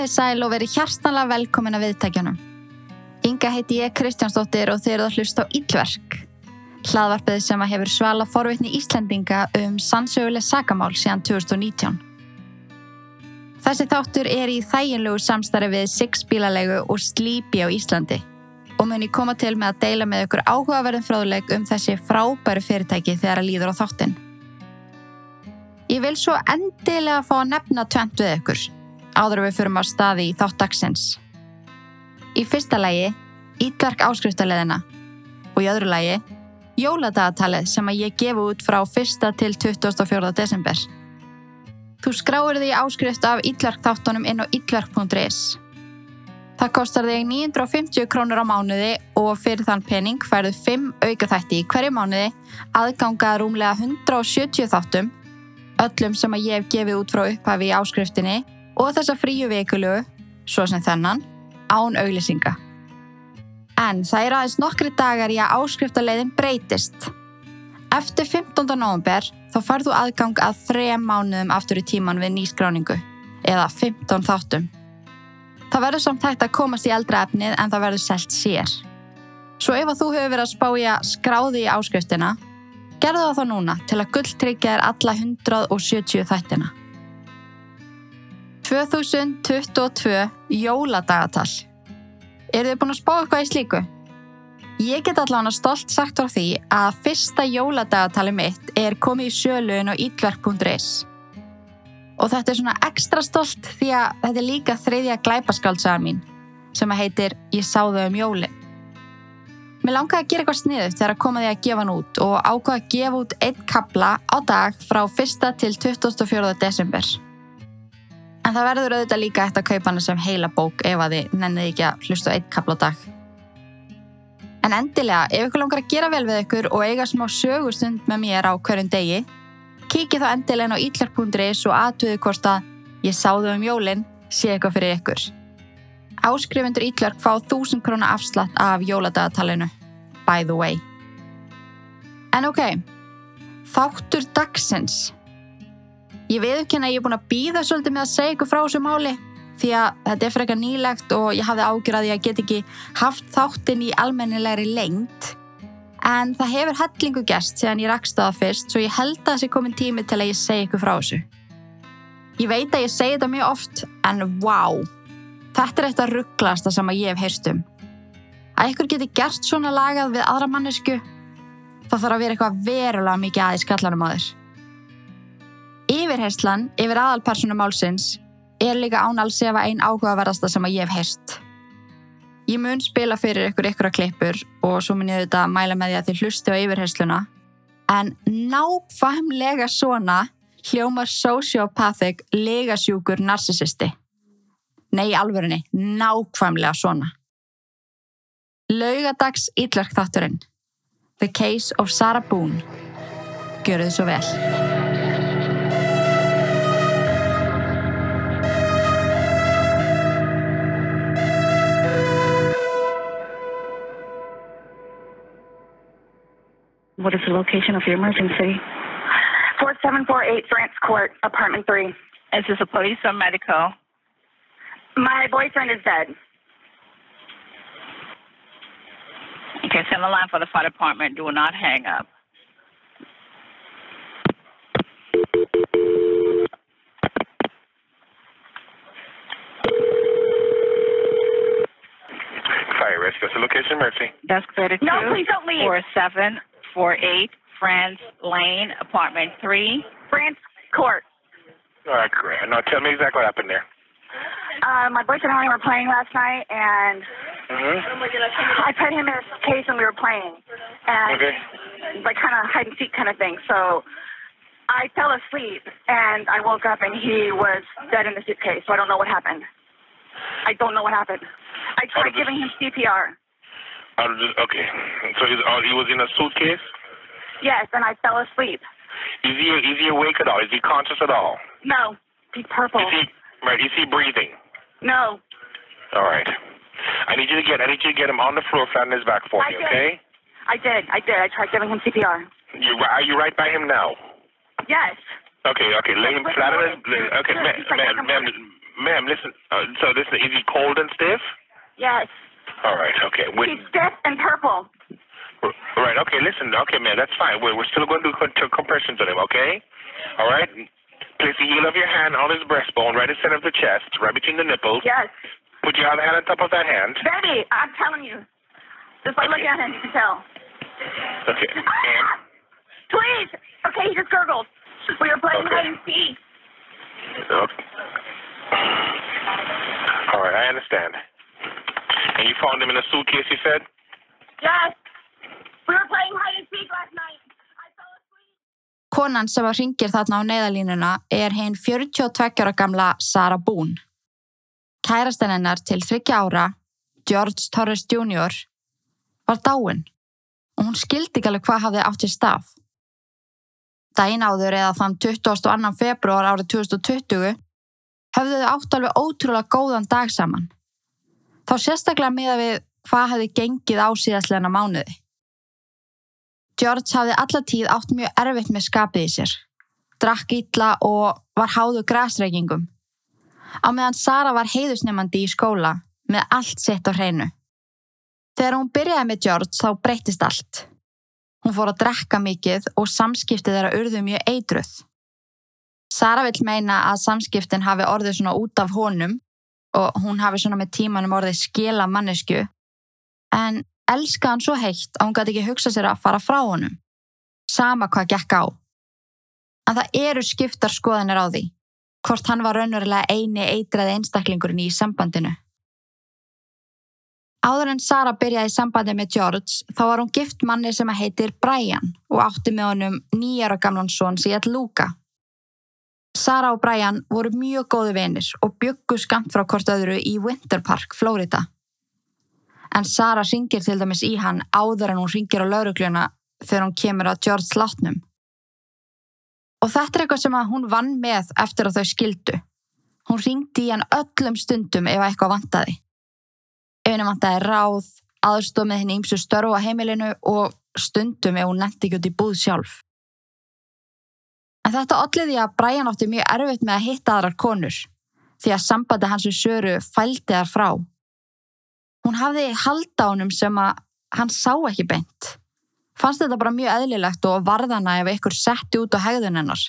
Komiði sæl og verið hjartanlega velkomin að viðtækjunum. Inga heiti ég Kristjánsdóttir og þeir eru að hlusta á Íllverk. Hlaðvarpið sem að hefur svala forvitni Íslendinga um sannsöguleg sakamál síðan 2019. Þessi þáttur er í þæginlegu samstarfi við Six bílalegu og Sleepy á Íslandi og mun ég koma til með að deila með ykkur áhugaverðin fráðleg um þessi frábæru fyrirtæki þegar að líður á þáttin. Ég vil svo endilega fá að nefna tvent við ykkur áður við fyrum á staði í þátt dagsins. Í fyrsta lægi, Ítverk áskriftarleðina og í öðru lægi, Jóladagatalið sem að ég gefu út frá 1. til 24. desember. Þú skráir því áskrift af Ítverk þáttunum inn á ítverk.is. Það kostar þig 950 krónur á mánuði og fyrir þann pening færðu 5 aukaþætti í hverju mánuði aðgangað rúmlega 170 þáttum, öllum sem að ég hef gefið út frá upphafi í áskriftinni og þessa fríu vikulu, svo sem þennan, án auglýsinga. En það er aðeins nokkri dagar í að áskriftarleiðin breytist. Eftir 15. november þá farðu aðgang að þrejum mánuðum aftur í tíman við nýskráningu, eða 15 þáttum. Það verður samt hægt að komast í eldra efnið en það verður selt sér. Svo ef að þú hefur verið að spája skráði í áskriftina, gerðu það þá núna til að gulltryggja þér alla 170 þættina. 2022 jóladagatal. Eru þið búin að spá eitthvað í slíku? Ég get allavega stolt sagt á því að fyrsta jóladagatali mitt er komið í sjöluðin á ítverk.is. Og þetta er svona ekstra stolt því að þetta er líka þriðja glæpaskaldsaðar mín sem að heitir Ég sá þau um jólin. Mér langaði að gera eitthvað sniðut þegar að koma því að gefa hann út og ákvaði að gefa út einn kabla á dag frá 1. til 24. desember. En það verður auðvitað líka eftir að kaupa hana sem heila bók ef að þið nennið ekki að hlusta einn kapla á dag. En endilega, ef ykkur langar að gera vel við ykkur og eiga smá sögustund með mér á hverjum degi, kikið þá endilega á ítlark.is og aðtöðu hvort að ég sá þau um jólinn sé eitthvað fyrir ykkur. Áskrifundur ítlark fá 1000 krónar afslatt af jóladagatalinu, by the way. En ok, þáttur dagsins. Ég veðurkenna að ég er búin að býða svolítið með að segja ykkur frá þessu máli því að þetta er frekar nýlegt og ég hafði ágjörði að ég get ekki haft þáttinn í almennilegri lengt. En það hefur hellingu gest síðan ég rakst það fyrst svo ég held að þessi komin tími til að ég segja ykkur frá þessu. Ég veit að ég segi þetta mjög oft en wow, þetta er eitt af rugglasta sem að ég hef heyrst um. Að ykkur geti gert svona lagað við aðra mannesku, það þarf að vera eitthvað verulega mikið aðeins skallanum á þér. Yfirherslan yfir aðalpersonu málsins er líka ánals efa einn áhugaverðasta sem að ég hef heyrst. Ég mun spila fyrir ykkur ykkur að klippur og svo mun ég þetta mæla með því að þið hlusti á yfirhersluna en nákvæmlega svona hljómar sociopathic legasjúkur narcissisti. Nei, alvörinni, nákvæmlega svona. Laugadags ítlark þátturinn The Case of Sarah Boone Gjör þið svo vel. What is the location of your emergency? 4748 France Court, apartment 3. Is this a police or medical? My boyfriend is dead. Okay, send a line for the fire department. Do not hang up. Fire rescue. What's the location, Mercy? Desk 32. No, please don't leave. 4748 France Lane, apartment 3. France Court. All right, great. Now tell me exactly what happened there. Uh, my boyfriend and I were playing last night, and Mm-hmm. I put him in a case and we were playing. And Okay. like kind of hide and seek kind of thing. So I fell asleep and I woke up and he was dead in the suitcase. So I don't know what happened. I don't know what happened. I Out tried giving him CPR. The, okay. So he's, uh, he was in a suitcase. Yes, and I fell asleep. Is he is he awake at all? Is he conscious at all? No, he's purple. Is he right? Is he breathing? No, All right. I need you to get I need you to get him on the floor, flat on his back for I me, did. okay? I did. I did. I tried giving him CPR. You are you right by him now? Yes. Okay, okay. Lay him flat on his. Okay, ma'am, he's like ma'am, like a ma'am, ma'am, listen. Uh, so listen, is he cold and stiff? Yes. All right, okay. Wait, He's stiff and purple. right, okay. Listen, okay, man, that's fine. We're, we're still going to do co- compressions on him, okay? All right. Place the heel of your hand on his breastbone, right in the center of the chest, right between the nipples. Yes. Put your other hand on top of that hand. Baby, I'm telling you. Just by looking at him, you can tell. Okay. And Ah! Please. Okay, he just gurgled. We were playing Okay. hide and seek. okay. All right, I understand. And you found him in a suitcase, you said? Yes. We were playing hide and seek last night. Konan sem að ringir þarna á neyðalínuna er hinn 42 ára gamla Sara Boone. Kærastinn hennar til 30 ára, George Torres Jr., var dáin og hún skildi ekki alveg hvað hafði átt í stað. Dæin áður eða þann 22. februar árið 2020 höfðu þau átt alveg ótrúlega góðan dag saman. Þá sérstaklega miða við hvað hefði gengið á síðastleina mánuði. George hafði alla tíð átt mjög erfitt með skapið í sér. Drakk illa og var háðu græsreikingum. Á meðan Sara var heiðusnefandi í skóla með allt sitt á hreinu. Þegar hún byrjaði með George þá breytist allt. Hún fór að drekka mikið og samskipti þeirra urðu mjög eitruð. Sara vill meina að samskiptin hafi orðið svona út af honum og hún hafi svona með tímanum orðið skila mannesku en elskaði hann svo heitt að hún gæti ekki hugsa sér að fara frá honum. Sama hvað gekk á. En það eru skiptar skoðanir á því, hvort hann var raunverulega eini eitraði einstaklingurinn í sambandinu. Áður en Sara byrjaði sambandi með George þá var hún gift manni sem heitir Brian og átti með honum nýjara gamlan son sem hétt Luka. Sara og Brian voru mjög góði vinir og byggu skamt frá hvort öðru í Winter Park, Florida en Sara ringir til dæmis í hann áður en hún ringir á laurugluna þegar hún kemur að George látnum. Og þetta er eitthvað sem hún vann með eftir að þau skildu. Hún ringdi í hann öllum stundum ef eitthvað vantaði. Ef henni vantaði ráð, aðstoð með henni ímsu störfu á heimilinu og stundum ef hún netti ekki út í búð sjálf. En þetta olliði að Brian átti mjög erfitt með að hitta aðrar konur því að sambandi hans við Söru fældi þar frá. Hún hafði honum sem að hann sá ekki beint. Fannst þetta bara mjög eðlilegt og varðana ef ykkur setti út á hegðun hennar.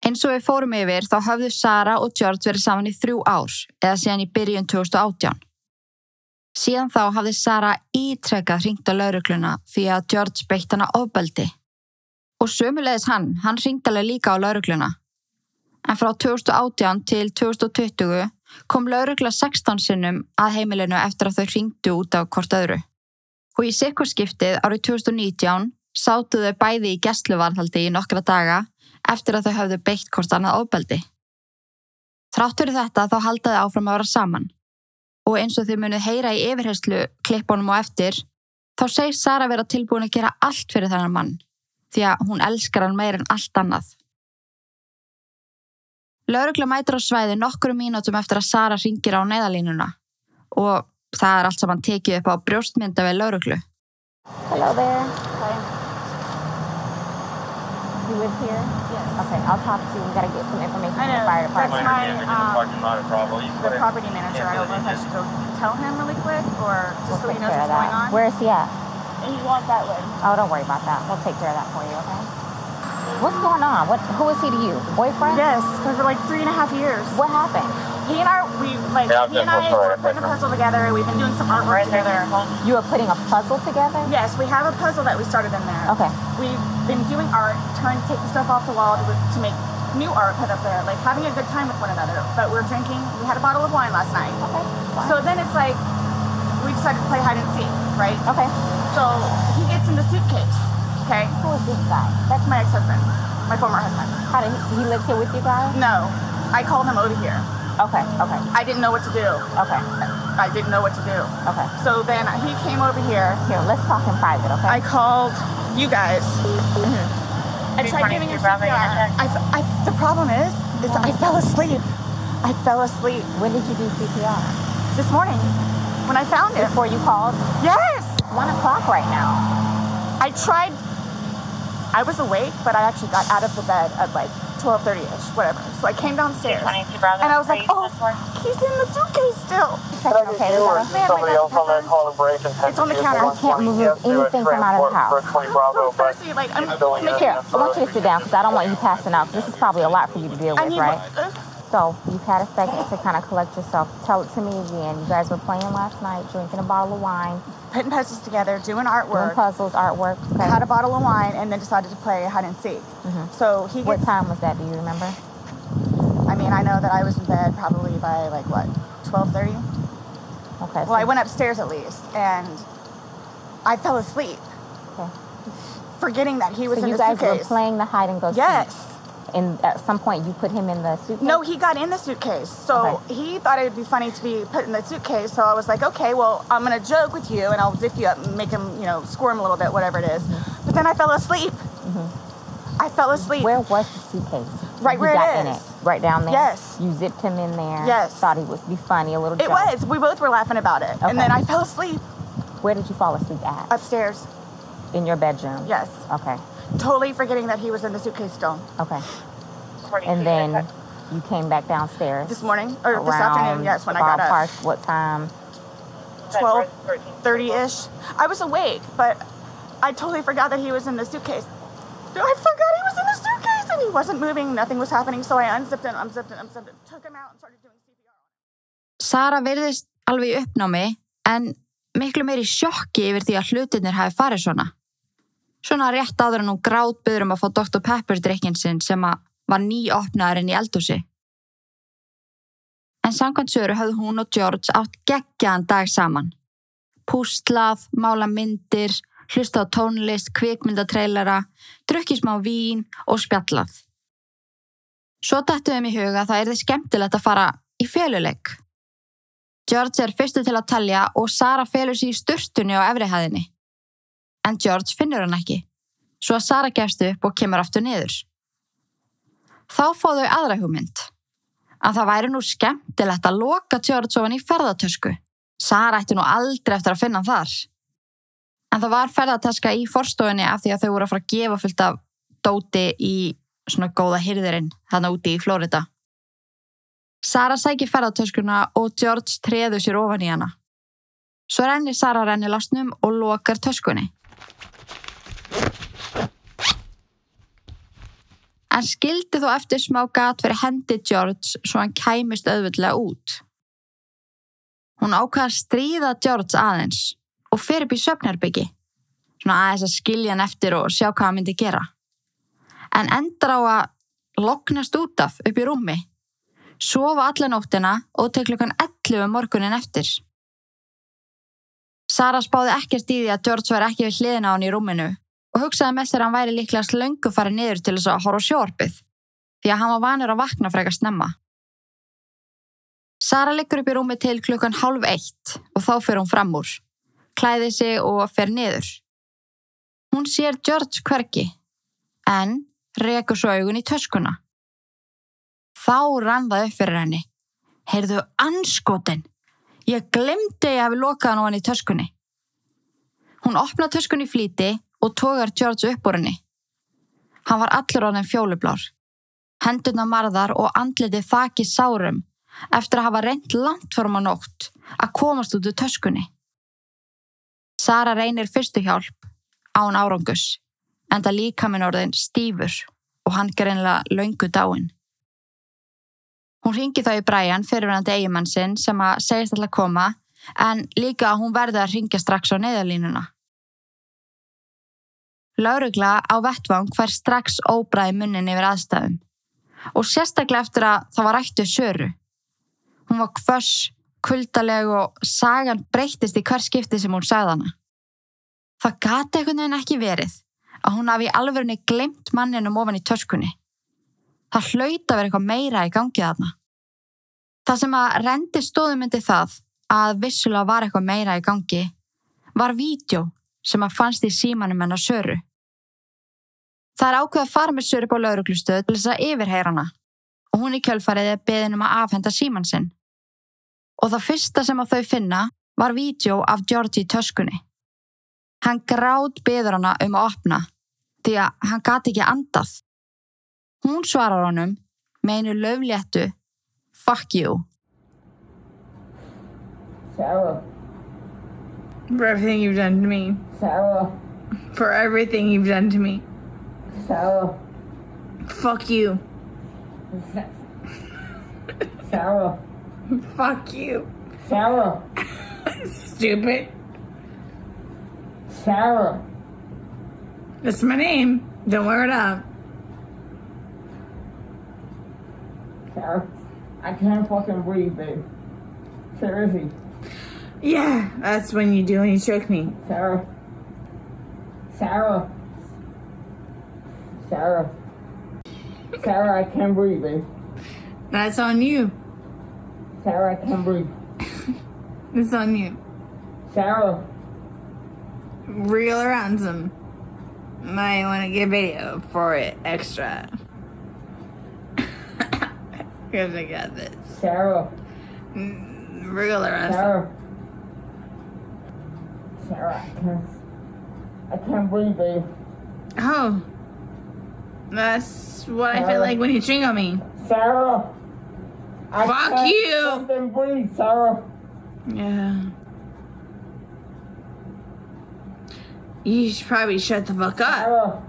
Eins og við fórum yfir þá höfðu Sara og George verið saman í þrjú ár eða síðan í byrjun 2018. Síðan þá hafði Sara ítrekkað hringt á laurugluna því að George beitt hana ofbeldi. Og sömulegis hann, hann hringt alveg líka á laurugluna. En frá 2018 til 2020 kom laurugla 16 sinnum að heimilinu eftir að þau hringdu út af hvort öðru. Og í sikkurskiptið árið 2019 sátu þau bæði í gæsluvarðhaldi í nokkra daga eftir að þau höfðu beitt hvort annað ofbeldi. Þrátt fyrir þetta þá haldaði áfram að vera saman. Og eins og þau munið heyra í yfirherslu klippunum og eftir, þá segir Sara vera tilbúin að gera allt fyrir þennan mann, því að hún elskar hann meir en allt annað. Laurugla mætir á svæði nokkru mínútum eftir að Sara ringir á neyðalínuna og það er allt saman tekið upp á brjóstmynda við lauruglu. Hello there. Hi. You live here? Yes. Okay, I'll talk to you. We gotta get some information from the fire That's department. my, um, the property manager. I don't know if I should go tell him really quick or We'll just so he knows what's going on. Where is he at? And he wants that way. Oh, don't worry about that. We'll take care of that for you, okay? What's going on? What? Who is he to you? Boyfriend? Yes, for like three and a half years. What happened? He and I, we like, Yeah, he and I before, were putting a puzzle together. We've been doing some artwork together. You were putting a puzzle together? Yes, we have a puzzle that we started in there. Okay. We've been doing art, trying to take the stuff off the wall to, to make new art put up there, like having a good time with one another. But we're drinking. We had a bottle of wine last night. Okay. fine. So then it's like we decided to play hide and seek, right? okay. So he gets in the suitcase. Okay, Who is this guy? that's my ex-husband, my former husband. How did he, he lives here with you guys? No, I called him over here. Okay. Okay. I didn't know what to do. Okay. I didn't know what to do. Okay. So then he came over here. Here, let's talk in private, okay? I called you guys. Mm-hmm. I tried giving him CPR. I, I, the problem is, is I fell asleep. I fell asleep when did you do CPR? this morning when I found it. Before you called? Yes, One o'clock right now. I tried. I was awake, but I actually got out of the bed at like 12:30ish, whatever. So I came downstairs, and I was like, oh, he's in the suitcase still. Okay, we gotta- Man, Somebody else on that call and break and It's on the counter. I can't move anything from out of the house. For 20 Bravo, so thirsty, like, I'm, filling make in. Here, I want you to sit down because I don't want you passing out. 'cause This is probably a lot for you to deal with, right? So you've had a second to kind of collect yourself. Tell it to me again. You guys were playing last night, drinking a bottle of wine, putting puzzles together, doing doing artwork. puzzles, artwork. Okay. had a bottle of wine and then decided to play hide and seek. Mhm. So he What time was that? Do you remember? I mean, I know that I was in bed probably by like what, 12:30. Okay. Well, I went upstairs at least, and I fell asleep, Okay. forgetting that he was So in you the guys suitcase. were playing the hide and go seek. Yes. And at some point you put him in the suitcase. No, he got in the suitcase. So he thought it would be funny to be put in the suitcase. So I was like, okay, well, I'm gonna joke with you, and I'll zip you up and make him, you know, squirm a little bit, whatever it is. Mm-hmm. But then I fell asleep. Mm-hmm. I fell asleep. Where was the suitcase? Right where it in it. Right down there. Yes. You zipped him in there. Yes. Thought he would be funny, a little. It joke. was. We both were laughing about it, Okay. and then I fell asleep Where did you fall asleep at? upstairs. In your bedroom. Yes, Okay. Totally forgetting that he was in the suitcase still. Okay. And then you came back downstairs. This morning or this around afternoon, yes, when I got up. ballpark, What time? 12 30 ish. I was awake, but I totally forgot that he was in the suitcase. I forgot he was in the suitcase and he wasn't moving, nothing was happening. So I unzipped it, unzipped it, unzipped it, took him out and started doing CPR. Sara virðist alveg í uppnámi en miklu meiri sjokki yfir því að hlutinir hafi farið svona. Svona rétt áður en hún grátbyður um að fá Dr. Pepper drikkin sinn sem að var nýopnaður inn í eldhúsi. En samkvæmt söru höfðu hún og George átt geggjaðan dag saman. Pústlað, mála myndir, hlusta á tónlist, kvikmyndatrailera, drukkið smá vín og spjallað. Svo dættu þeim í huga að það er þið skemmtilegt að fara í féluleik. George er fyrstu til að talja og Sara felur sig í sturtunni á efrihæðinni. En George finnur hann ekki, svo að Sara gefst upp og kemur aftur niður. Þá fóðu þau aðra hugmynd, að það væri nú skemmtilegt að loka George ofan í ferðartösku. Sara ætti nú aldrei eftir að finna hann þar. En það var ferðartaska í forstofunni af því að þau voru að fara að gefa fullt af dóti í svona góða hyrðirinn þarna úti í Flórida. Sara sækir ferðartöskuna og George treður sér ofan í hana. Svo rennir Sara renni lásnum og lokar töskunni. En skildi þó eftir smá gat fyrir hendi George svo hann kæmist auðvitlega út. Hún ákvaða að stríða George aðeins og fyrir upp í söfnherbyggi. Svona aðeins að skilja hann eftir og sjá hvað hann myndi gera. En endar á að loknast út af upp í rúmi sofa alla nóttina og til klukkan 11 morgunin eftir. Sara spáði ekkert í því að George var ekki við hliðina á hann í rúminu og hugsaði með sér að hann væri líklega slöngu farið niður til þess að horfa sjórpið því að hann var vanur að vakna frekar snemma. Sara liggur upp í rúmi til klukkan hálf eitt og þá fer hún fram úr, klæði sig og fer niður. Hún sér George hverki en rekur svo augun í töskuna. Þá rann það upp fyrir henni. Heyrðu anskotin. Ég glemdi að ég hafi lokað hann á hann í töskunni. Hún opnaði töskunni í flýti og tógar George upp úr henni. Hann var allur á henni fjólublár. Hendurna marðar og andlitið þaki sárum eftir að hafa reynd langt fórum á nótt að komast út úr töskunni. Sara reynir fyrstu hjálp án árangus en það líka minn orðin stífur og hann greinlega löngu dáinn. Hún ringi þá í Brian fyrirverandi eigimann sinn sem að segist alltaf koma en líka að hún verði að ringja strax á neyðalínuna. Laurugla á vettvang fær strax óbræði munnin yfir aðstæðum og sérstaklega eftir að það var rættu söru. Hún var kvöss, kuldaleg og sagan breyttist í hver skipti sem hún sagði hana. Það gati einhvern veginn ekki verið að hún hafi í alvörunni glemt manninum ofan í töskunni. Það hlaut að vera eitthvað meira í gangið þarna. Það sem að rendi stóðum myndi það að vissulega var eitthvað meira í gangi var vídeo sem að fannst í símanum hennar Söru. Það er ákveð að fara með Söru upp á lauruglustöð til þess að yfirheyra hana og hún í kjölfarið er beðin um að afhenda síman sinn. Og það fyrsta sem að þau finna var vídeo af George í töskunni. Hann grátt beður hana um að opna því að hann gati ekki andað. Hún svarar honum með einu löfléttu Fuck you. Sarah, For everything you've done to me. Sarah, For everything you've done to me. Sarah, Fuck you. Sarah, Fuck you. Sarah, Stupid. Sarah, That's my name. Don't wear it up. Sarah. I can't fucking breathe, babe. Seriously, Yeah, that's when you do when you choke me. Sarah. Sarah. Sarah. Sarah, I can't breathe, babe. That's on you. Sarah, I can't breathe. It's on you. Sarah. Real or ransom. Might want to get video for it extra. Because I got this. Sarah. Mm, Real or ransom. Sarah. Sarah, I can't. I can't breathe, babe. Oh. That's what I feel like when you on me. Sarah. I Fuck you. fucking breathe, Sarah. Yeah. You should probably shut the fuck up. Sarah.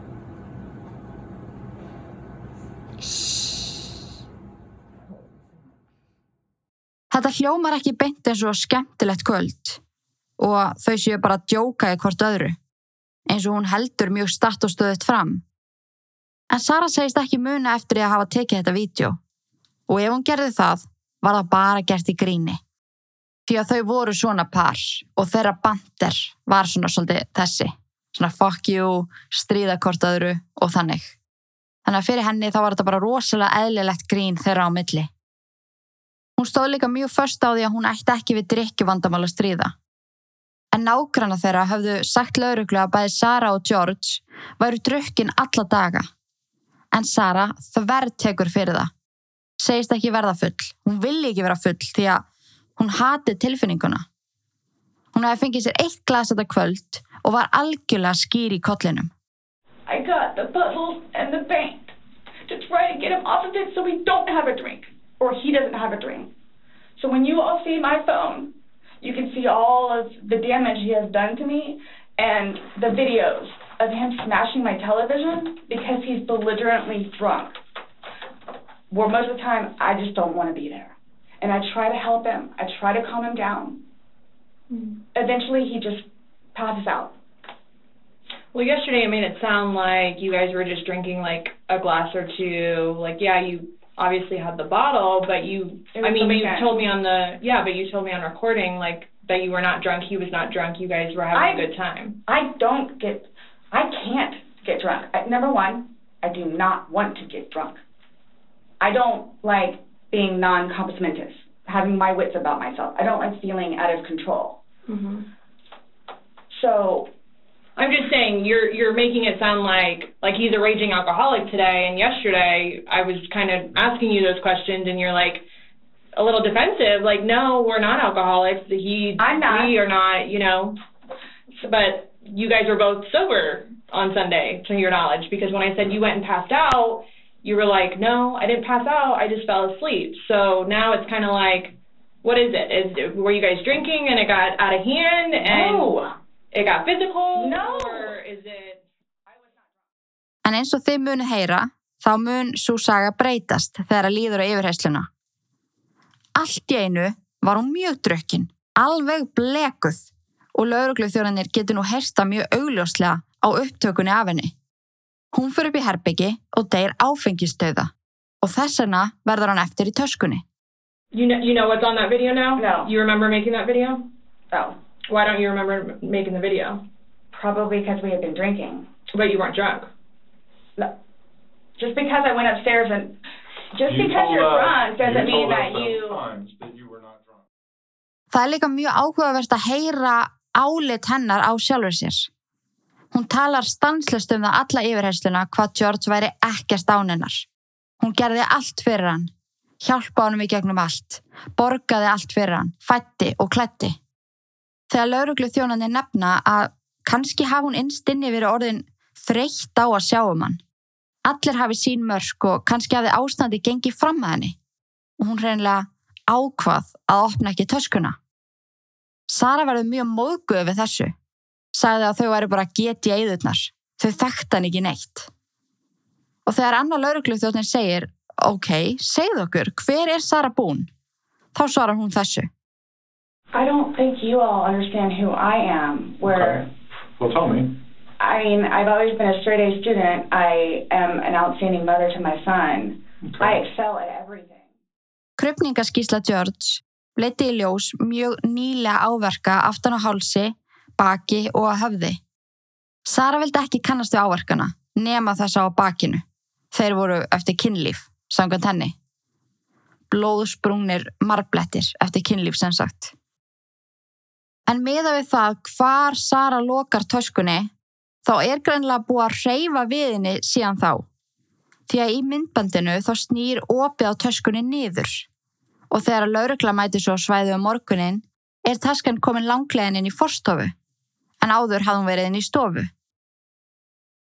Þetta hljómar ekki beint eins og skemmtilegt kvöld og þau séu bara að djóka í hvort öðru, eins og hún heldur mjög statt og stöðut fram. En Sara segist ekki muna eftir því að hafa tekið þetta vídeo og ef hún gerði það, var það bara gert í gríni. Því að þau voru svona par og þeirra bandir var svona svolítið þessi, svona fuck you, stríða hvort öðru og þannig. Þannig að fyrir henni þá var þetta bara rosalega eðlilegt grín þeirra á milli. Hún stóð líka mjög först á því að hún ætti ekki við drikkjuvandamál að stríða. En nágranna þeirra höfðu sagt lauruglu að bæði Sara og George væru drukkin alla daga. En Sara þverr tekur fyrir það. Segist ekki verða full. Hún vilji ekki vera full því að hún hati tilfinninguna. Hún hefði fengið sér eitt glas þetta kvöld og var algjörlega skýr í kollinum. I got the puzzles and the paint to try to get him off of it so we don't have a drink, or he doesn't have a drink. So when you all see my phone, you can see all of the damage he has done to me and the videos of him smashing my television because he's belligerently drunk. Where most of the time, I just don't want to be there. And I try to help him, I try to calm him down. Hmm. Eventually, he just passes out. Well, yesterday it made it sound like you guys were just drinking like a glass or two. Like, yeah, you obviously had the bottle, but you, I mean, you told me on the, yeah, but you told me on recording, like, that you were not drunk, he was not drunk, you guys were having I- a good time. I don't get, I can't get drunk. I, number one, I do not want to get drunk. I don't like being non-compos mentis, having my wits about myself. I don't like feeling out of control. Mm-hmm. So, I'm just saying, you're you're making it sound like like he's a raging alcoholic today, and yesterday I was kind of asking you those questions, and you're like a little defensive, like, no, we're not alcoholics. He, I'm not. we are not, you know. But you guys were both sober on Sunday, to your knowledge, because when I said you went and passed out, you were like, no, I didn't pass out, I just fell asleep. So now it's kind of like, what is it? Is were you guys drinking and it got out of hand and. It got physical? No. Or is it? En eins og þið munu heyra, þá mun svo saga breytast þegar að líður á yfirheysluna. Allt í einu var hún mjög drukkin, alveg blekuð og laurugluþjóðanir getur nú heyrsta mjög augljóslega á upptökunni af henni. Hún fyrir upp í herbyggi og deyr áfengistöða og þess vegna verður hann eftir í töskunni. You know, you know what's on that video now? No. You remember making that video? Oh, Why don't you remember making the video? probably because we had been drinking. But you weren't drunk. No. Just because I went upstairs and, just You because you're drunk doesn't you mean that you. times that you were not drunk. Það er líka mjög áhugavert að heyra álit hennar á sjálfur sér. Hún talar stanslust um það alla yfirhersluna hvað George væri ekkert án hennar. Hún gerði allt fyrir hann, hjálpa honum í gegnum allt, borgaði allt fyrir hann, fætti og klætti. Þegar lauruglu þjónandi nefna að kannski hafa hún innst inni verið orðin þreytt á að sjá um hann, Allir hafi sín mörk og kannski hafi ástandi gengið fram að henni og hún hreinlega ákvað að opna ekki töskuna. Sara verður mjög móðguð við þessu. Sagði að þau væri bara geti eðurnar. Þau þekkt hann ekki neitt. Og þegar annar lauruglufþjóttin segir ok, segð okkur, hver er Sara Bún? Þá svarar hún þessu. I don't think you all understand who I am. Where, Okay. Well, tell me. I mean, I've always been a straight A student. I am an outstanding mother to my son. Okay. I excel at everything. Krupningaskísla George leiti í ljós mjög nýlega áverka aftan á hálsi, baki og að höfði. Sara vildi ekki kannast við áverkana, nema þessa á bakinu. Þeir voru eftir kynlíf, samkvæmt henni. Blóðsprungnir marblettir eftir kynlíf sem sagt. En meða við það hvar Sara lokar töskunni, þá er greinlega búið að hreyfa við henni síðan þá. Því að í myndbandinu þá snýr opið á töskunni niður og þegar að laurugla mæti svo svæðu um morgunin er taskan komin langlegin inn í forstofu en áður hafði hún verið inn í stofu.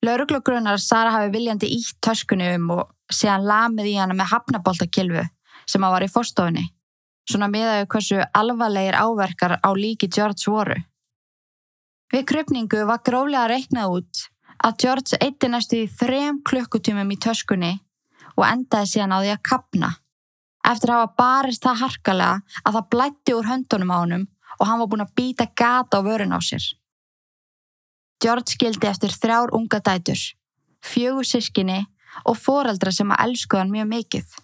Lauruglugrunnar að Sara hafi viljandi ítt töskunni um og síðan lamið í hana með hafnaboltakilfu sem að var í forstofunni. Svona miðaðu hversu alvarlegir áverkar á líki George voru. Við krypningu var gróflega reiknað út að George eitti næstu í þrem klukkutímum í töskunni og endaði síðan á því að kapna. Eftir að hafa barist það harkalega að það blætti úr höndunum á honum og hann var búinn að býta gata á vörun á sér. George skildi eftir þrjár unga dætur, fjögur sískinni og foreldra sem að elskuða hann mjög mikið.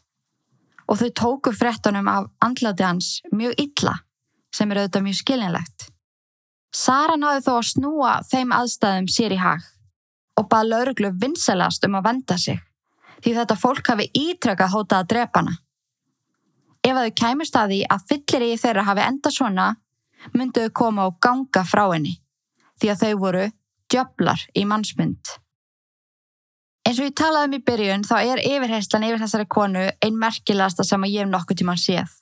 Og þau tóku fréttunum af andlati hans mjög illa, sem er auðvitað mjög skilinlegt. Sara náði þó að snúa þeim aðstæðum sér í hag og bað lauruglu vinsalast um að venda sig, því þetta fólk hafi ítrekka hótað að drepa hana. Ef að þau kæmust að því að fyllir í þeirra hafi enda svona, myndu þau koma og ganga frá henni, því að þau voru djöflar í mannsmynd. Eins og ég talaði um í byrjun þá er yfirherslan yfir þessari konu ein merkilegasta sem ég hef nokkuð tíman séð.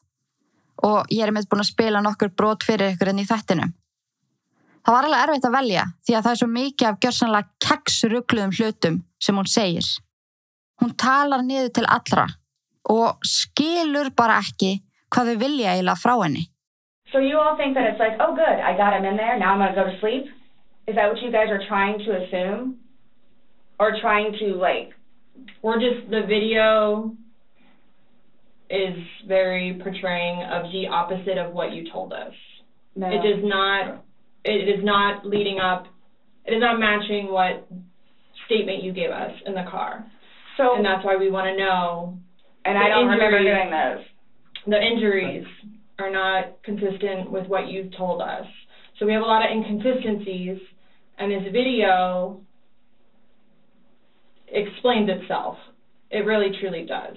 Og ég er með búin að spila nokkur brot fyrir ykkur enn í þættinum. Það var alveg erfitt að velja því að það er svo mikið af gjörsanlega keksrugluðum hlutum sem hún segir. Hún talar niður til allra og skilur bara ekki hvað þau vilja eiginlega frá henni. So you all think that it's like, oh, good, I got him in there. Now I'm to go to sleep. Is that what you guys are trying to assume, or trying to like? We're just the video is very portraying of the opposite of what you told us. No. It does not. It is not leading up. It is not matching what statement you gave us in the car, So, and that's why we want to know and I don't remember injuries. doing those. the injuries are not consistent with what you've told us. So we have a lot of inconsistencies, and this video explains itself. It really truly does.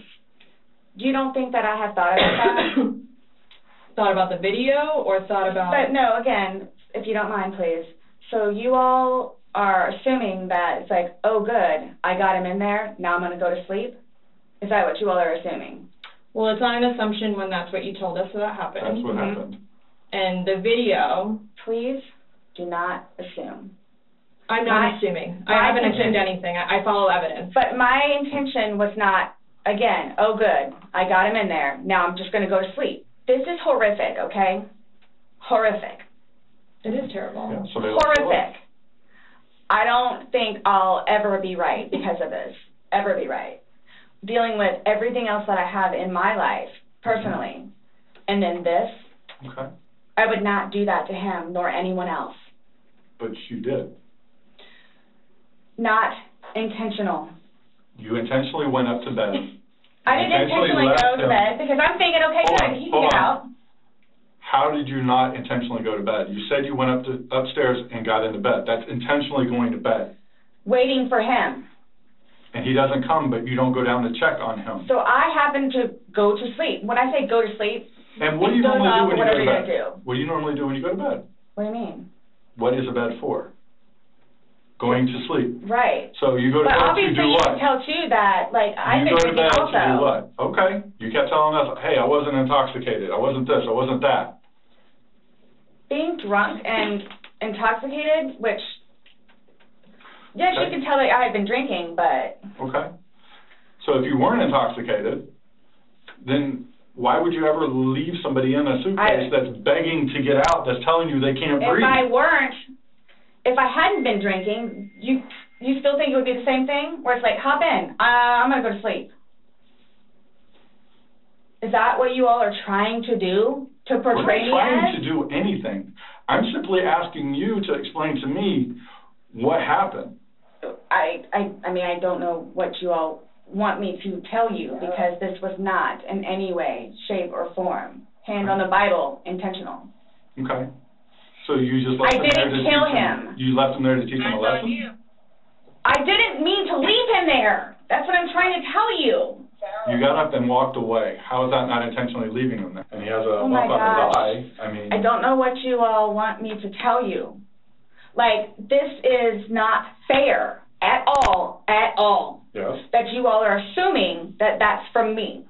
You don't think that I have thought about that? thought about the video or thought about But no, again, if you don't mind, please. So you all are assuming that it's like, oh, good, I got him in there. Now I'm going to go to sleep. Is that what you all are assuming? well, it's not an assumption when that's what you told us that happened. That's what Mhm. happened. And the video, Please do not assume. I'm not My- assuming. I haven't intention- assumed anything. I, I follow evidence. But my intention was not, again, oh, good, I got him in there. Now I'm just going to go to sleep. This is horrific, okay? Horrific. It is terrible. Yeah, so they lost their life. Horrific. I don't think I'll ever be right because of this. Ever be right. Dealing with everything else that I have in my life, personally. And then this, Okay. I would not do that to him nor anyone else. But you did. Not intentional. You intentionally went up to bed. I didn't Intentionally go to bed because I'm thinking, okay, Hold good, on, he can get on. out. How did you not intentionally go to bed? You said you went up to upstairs and got into bed. That's intentionally going to bed. Waiting for him. And he doesn't come, but you don't go down to check on him. So I happen to go to sleep. When I say go to sleep, And what do you normally do when you go to bed? do. What do you normally do when you go to bed? what do you mean? What is a bed for? Going to sleep. Right. So you go to But bed to obviously do you what? can tell too that, like, I've you go to bed also. to do what? Okay. You kept telling us, hey, I wasn't intoxicated. I wasn't this. I wasn't that. Being drunk and intoxicated, which Yes, you Okay. can tell that I had been drinking, but Okay. So if you weren't intoxicated, then why would you ever leave somebody in a suitcase I- that's begging to get out, that's telling you they can't if breathe? I weren't, if I hadn't been drinking, you you still think it would be the same thing? Where it's like, hop in, uh, I'm gonna go to sleep. Is that what you all are trying to do to We're portray me not trying as? to do anything. I'm simply asking you to explain to me what happened. I, I, I mean, I don't know what you all want me to tell you because this was not in any way, shape, or form, hand on the Bible, intentional. Okay. So you just left I him there didn't to kill teach him. You left him there to teach him a lesson? I didn't mean to leave him there. That's what I'm trying to tell you. You got up and walked away. How is that not intentionally leaving him there? And he has a Oh my bump on his eye. I mean, I don't know what you all want me to tell you. Like, this is not fair at all, at all, yes. that you all are assuming that that's from me.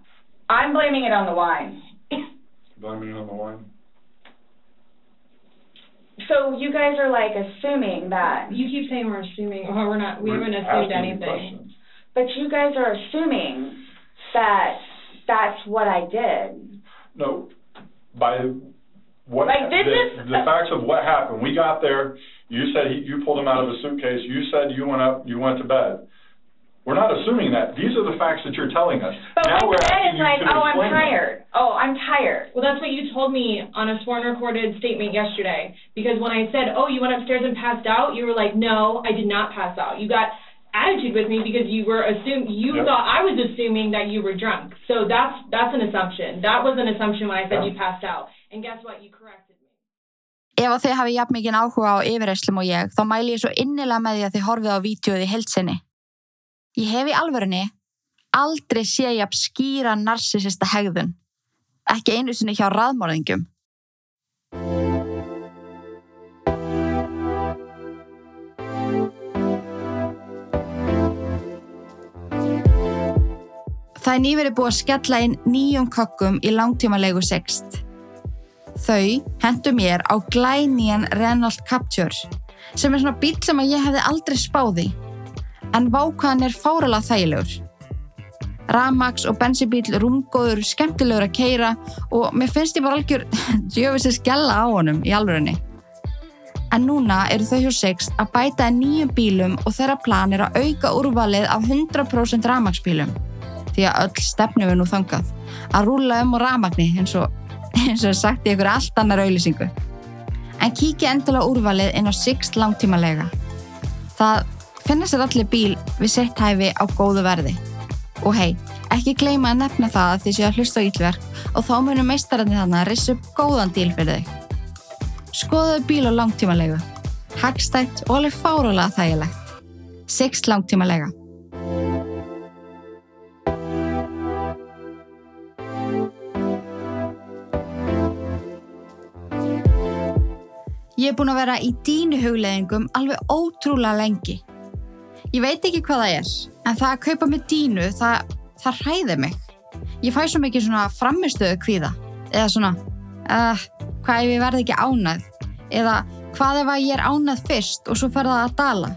I'm blaming it on the wine. Blaming it on the wine. So you guys are like assuming that, You keep saying we're assuming, oh, we're not, we We're haven't assumed asking you anything. questions. but you guys are assuming that that's what I did. No, by what, Like, this the, is- the facts of what happened. We got there, you said he, you pulled him out of a suitcase, you said you went up, you went to bed. We're not assuming that. These are the facts that you're telling us. But Now what we're said asking is you like, to oh, I'm explain them. tired. Oh, I'm tired. Well, that's what you told me on a sworn recorded statement yesterday. Because when I said, oh, you went upstairs and passed out, you were like, no, I did not pass out. You got attitude with me because you were assume you Yep. thought I was assuming that you were drunk. So that's that's an assumption. That was an assumption when I said Yeah. you passed out. And guess what? You corrected me. Ef að þið hafi jafn mikið áhuga á yfirreyslum og ég, þá mæli ég svo innilega með því að þið horfið á vídeoið í heilsinni. Ég hef í alvörunni aldrei sé jafn skýra narsisista hegðun. Ekki einu sinni hjá raðmorðingum. Það er nýverið búið að skella inn nýjum kokkum í langtímalegu sext. Þau hendu mér á glænían Renault Captur sem er svona bíl sem að ég hefði aldrei spáð í. En vákvæðan er fáralega þægilegur. Ramax og bensibíl rúmgóður, skemmtilegur að keira og mér finnst ég bara algjör djöfis að skella á honum í alvörinni. En núna eru þau hjá Sixt að bæta nýjum bílum og þeirra plan er að auka úrvalið af 100% Ramax bílum. Því að öll stefnum við nú þangað. Að rúla um á ramagni eins og, eins og er sagt í ykkur allt annar auðlýsingu. En kíkja endilega úrvalið inn á Sixt langtímalega. Það finna sér allir bíl við sitt hæfi á góðu verði. Og hei, ekki gleyma að nefna það að þið séu að hlusta á ítlverk og þá munum meistarandi þannig að rissa upp góðan díl fyrir þig. Skoðaðu bíl á langtímalegu. Hagstætt og alveg fárulega þægilegt. Sixt langtímalega. Ég er búin að vera í dínu hugleðingum alveg ótrúlega lengi. Ég veit ekki hvað það er, en það að kaupa með dínu, það, það hræði mig. Ég fæ svo mikið svona framistöðu kvíða. Eða svona, uh, hvað ef ég verði ekki ánæð? Eða hvað ef að ég er ánæð fyrst og svo fer það að dala?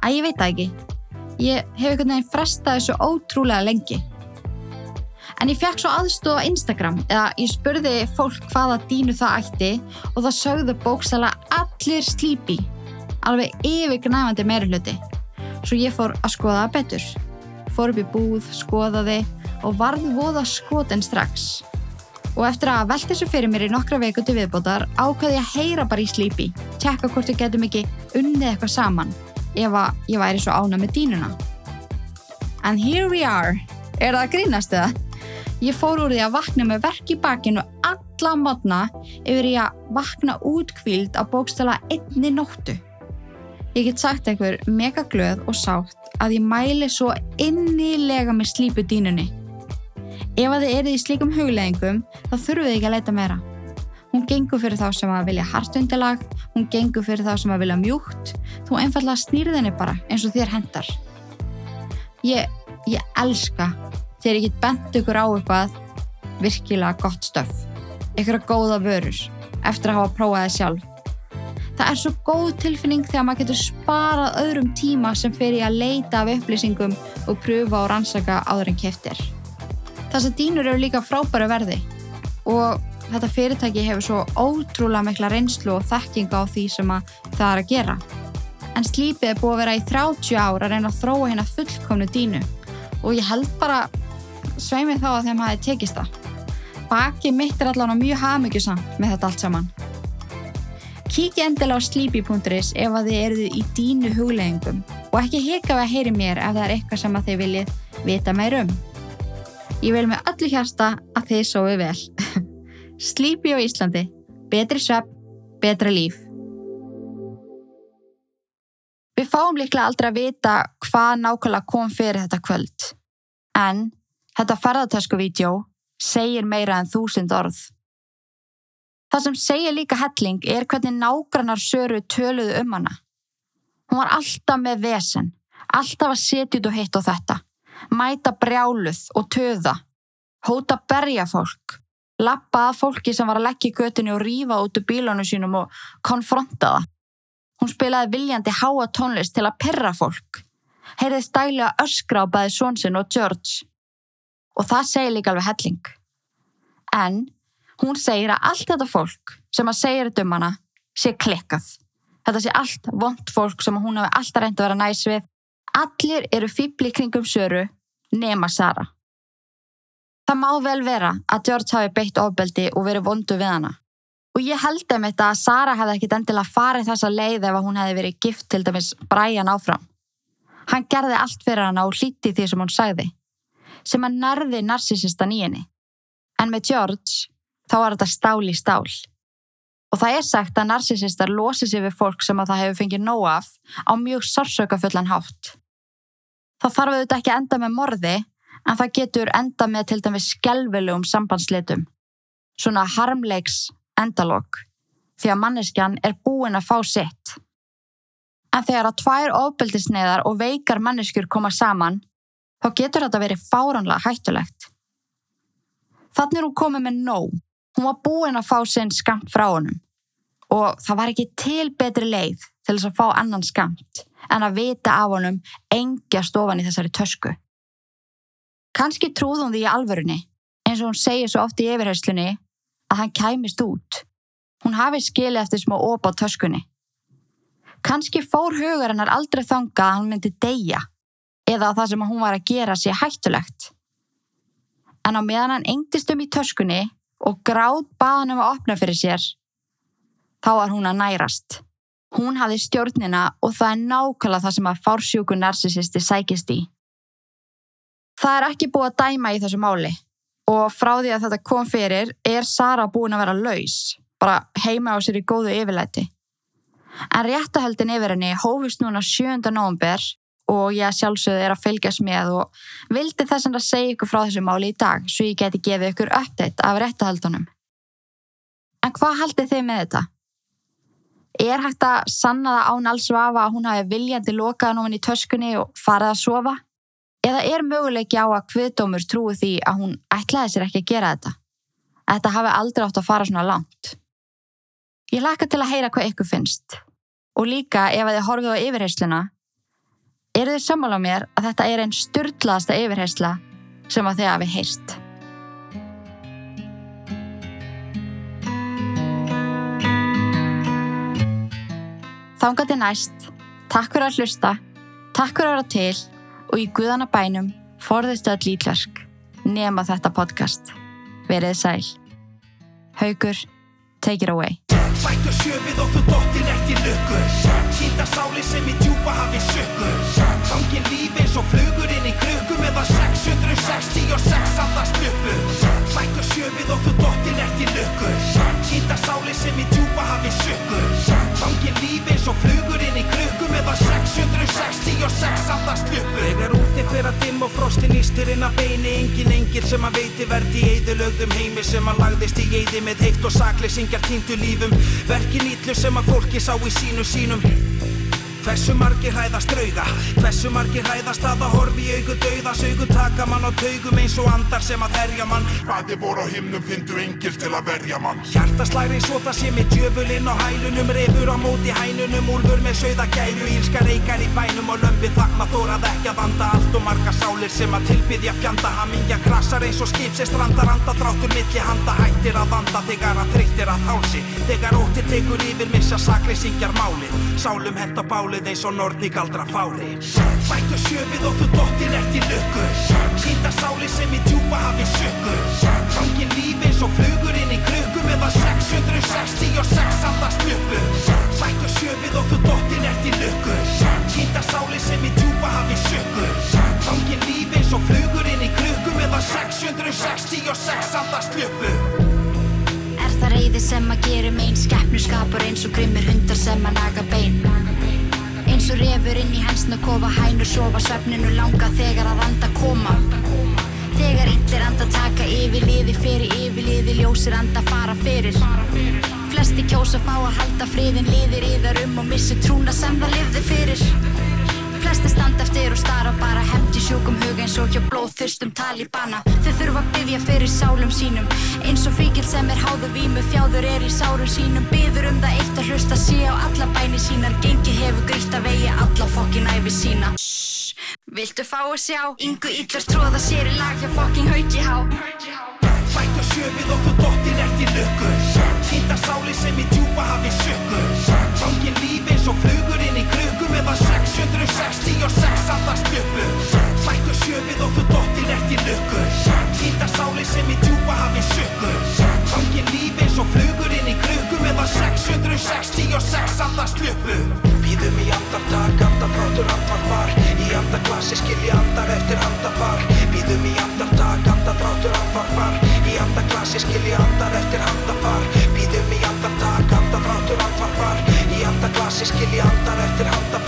Æ, ég veit það ekki. Ég hef einhvern veginn frestað þessu ótrúlega lengi. En ég fekk svo aðstóð á Instagram eða ég spurði fólk hvaða dínu það ætti og það sögðu bókstala allir slípi. Alveg yfirgnæfandi meiri hluti. Svo ég fór að skoða það betur. Fór upp í búð, skoðaði og varð voða skotin strax. Og eftir að velta þessu fyrir mér í nokkra viku til viðbótar ákvaði ég að heyra bara í slípi, tjekka hvort við getum ekki unnið eitthvað saman ef að ég væri svo ána með dínuna. And here we are. Er það að grínast eða? Ég fór úr því að vakna með verk í bakinu alla modna yfir í að vakna útkvíld á bókstala einni nóttu. Ég get sagt einhver mega glöð og sátt að ég mæli svo innilega með slípu dínunni. Ef að þið eruð í slíkum hugleggingum þá þurfuð þið ekki að leita meira. Hún gengur fyrir þá sem að vilja hartundilag, hún gengur fyrir þá sem að vilja mjúkt, þú einfallega snýrið henni bara eins og þér hendar. Ég, ég elska þegar ég get bent ykkur á eitthvað virkilega gott stöf, ykkur að góða vörur eftir að hafa prófað það sjálf. Það er svo góð tilfinning þegar maður getur sparað öðrum tíma sem fer í að leita af upplýsingum og pröfa og rannsaka áður en keftir. Þessar dýnur eru líka frábæru verði og þetta fyrirtæki hefur svo ótrúlega mikla reynslu og þekkinga á því sem það er að gera. En slípið er búið að vera í 30 ár að reyna að þróa hérna fullkomnu dínu og ég held bara sveimið þá að þeim hafi tekist það. Baki mitt er allavega mjög hafmyggjusam með þetta allt saman. Kíkja endilega á sleepy.is ef að þið eruðu í dínu hugleggingum og ekki hika við að heyri mér ef það er eitthvað sem að þið viljið vita meir um. Ég vil með öllu hérsta að þið sóðu vel. Sleepy á Íslandi. Betri svepp, betra líf. Við fáum líklega aldrei að vita hvað nákvæmlega kom fyrir þetta kvöld. En þetta ferðartöskuvídjó segir meira en þúsind orð. Það sem segir líka helling er hvernig nágrannar Söru töluðu um hana. Hún var alltaf með vesen, alltaf að setja út og hitt og þetta, mæta brjáluð og töða, hóta berja fólk, lappa að fólki sem var að leggja í götinu og rífa út úr bílanu sínum og konfronta það. Hún spilaði viljandi háa tónlist til að perra fólk, heyrði stælega öskra á bæði Svonsson og George. Og það segir líka alveg helling. En hún segir að allt þetta fólk sem að segja þetta um hana sé klikkað. Þetta sé allt vond fólk sem hún hafi alltaf reyndi að vera næs við. Allir eru fýbli kringum Söru nema Sara. Það má vel vera að George hafi beitt ofbeldi og verið vondu við hana. Og ég held um þetta að Sara hefði ekkit endilega farið þessa leið ef hún hefði verið gift til dæmis Brian áfram. Hann gerði allt fyrir hana og hlíti því sem hún sagði. Sem að nærði narsisistan í henni. En með George þá var þetta stál í stál. Og það er sagt að narsisistar losi sig við fólk sem að það hefur fengið nóg af á mjög sársökafullan hátt. Það þarf auðvitað ekki að enda með morði en það getur enda með til dæmis skelvilegum sambandslitum. Svona harmleiks endalók því að manneskjan er búin að fá sitt. En þegar að tvær ofbeldisneiðar og veikar manneskjur koma saman, þá getur þetta verið fáránlega hættulegt. Þannig er hún komið með nóg. Hún var búin að fá sinn skamt frá honum. Og það var ekki til betri leið til þess að fá annan skamt en að vita af honum engja stofan í þessari tösku. Kanski trúð hún því í alvörunni, eins og hún segir svo oft í yfirherslunni að hann kæmist út. Hún hafi skilið eftir smá óp á töskunni. Kanski fór hugar hennar aldrei þanga að hann myndi deyja eða að það sem hún var að gera sé hættulegt. En á meðan hann engdist um í töskunni og gráð baðan um að opna fyrir sér, þá var hún að nærast. Hún hafði stjórnina og það er nákvæmlega það sem að fársjúku narsisisti sækist í. Það er ekki búið að dæma í þessu máli og frá því að þetta kom fyrir er Sara búin að vera laus, bara heima á sér í góðu yfirlæti. En réttahöldin yfir henni hófist núna 7. november og ég sjálfsögðu er að fylgjast með og vildi þess að segja ykkur frá þessu máli í dag svo ég geti gefið ykkur update af réttahöldunum. En hvað haldið þið með þetta? Er hægt að sanna það án alls vafa að hún hafi viljandi lokað núna í töskunni og farið að sofa? Eða er möguleiki á að kviðdómur trúi því að hún ætlaði sér ekki að gera þetta? Að þetta hafi aldrei átt að fara svona langt? Ég laka til að heyra hvað ykkur finnst. Og líka ef að þið horfið á yfirheysluna, eru þið sammála mér að þetta er einn styrlaðasta yfirheysla sem að þið hafi heyrst. Þángandi næst, takk fyrir að hlusta, takk fyrir að vera til og í guðana bænum forðistu öll ítlarsk nema þetta podcast. Verið sæl. Haugur, take it away. Ekki lukku. Sýnda sáli sem í djúpa hafi sökku Gangin líf eins og flugur inn í krukku Meðan 666 andast uppu Bættu sjöfið og þú dottir ekki lukku. Sýnda sáli sem í djúpa hafi sökku Gangin líf eins og flugur inn í krukku Meðan 666 andast uppu Þegar úti fyrir að dimm og frostin ístir inn að beini. Engin engil sem að veiti verði í eðilögðum heimi Sem að lagðist í eði með heift og sakleysingjar týndu lífum. Verkin ítlu sem að fólki sá í sínu sínum Hversu margir hræðast drauga? Hversu margir hræðast að það horfi í augu dauða? Saugu taka mann á taugum eins og andar sem að herja mann. Hvaði voru á himnum fyndu engil til að verja mann. Hjartaslæri það sé með djöfulinn á hælunum Refur á móti hænunum, úlfur með sauða gæru Ílska reykar í bænum og lömbi þakma Þórað ekki að vanda. Allt og marga sálir sem að tilbyðja fjanda. Hamingja krasar eins og skip sem strandar. Anda Dráttur milli handa hættir að vanda. Þegar að þreyttir að hálsi Þegar ótti tekur yfir missa sakleysingjar máli Sálum hent á bálið eins og nortni galdra fári. Bættu sjöfið og þú dottir ert í lukku. Sýnda sáli sem í djúpa hafi sökku Gangin lífi eins og flugur inn í krukku Meðan 666 andast luppu Bættu sjöfið og þú dottir ert í lukku. Sýnda sáli sem í djúpa hafi sökku Gangin lífi eins og flugur inn í krukku Meðan 666 andast luppu Er það reyði sem að gera megin Skeppnur skapar eins og grimmir hundar sem að naga bein Eins og refur inn í hensna kofa Hænur sofa svefninu langa þegar að anda koma. Þegar illir anda taka yfir liði fyrir yfir liði Ljósir anda fara fyrir. Flesti kjósa fá að halda friðin Liðir yðar um og missi trúna sem það lifði fyrir Flesti standa eftir og stara bara hefndi sjúkum hug eins og hjá blóðþyrstum talibana. Þau þurfa að byggja fyrir sálum sínum eins og fíkil sem er háður vímu þjáður er í sárum sínum. Byður um það eitt að hlusta sé á alla bæni sínar. Gengið hefur grítt að vegi alla fokkin æfi sína. Shhh, viltu fá að sjá? Yngu illur tróða sér í lag hjá fokkin hauki há. Bættu sjöfið þú dottir ert í lukku. Týnda sáli sem í djúpa hafi sökku Gangin lífi eins og flugur 1966 allar spjöppu Hlættu sjöfið og þú dóttir eftir lukku. Hýta sáli sem í djúpa hafið sökku Hangir líf eins og flugur inn í klukku meðan 666 allar spjöppu Býðum í andartak, andarfrátur, andarfar Í andarklassi skilji andar eftir andafar Býðum í andartak, andarfrátur, andarfar Í andarklassi skilji andar eftir andafar Býðum í andartak, andarfrátur, andarfar Í andarklassi skilji andar eftir andafar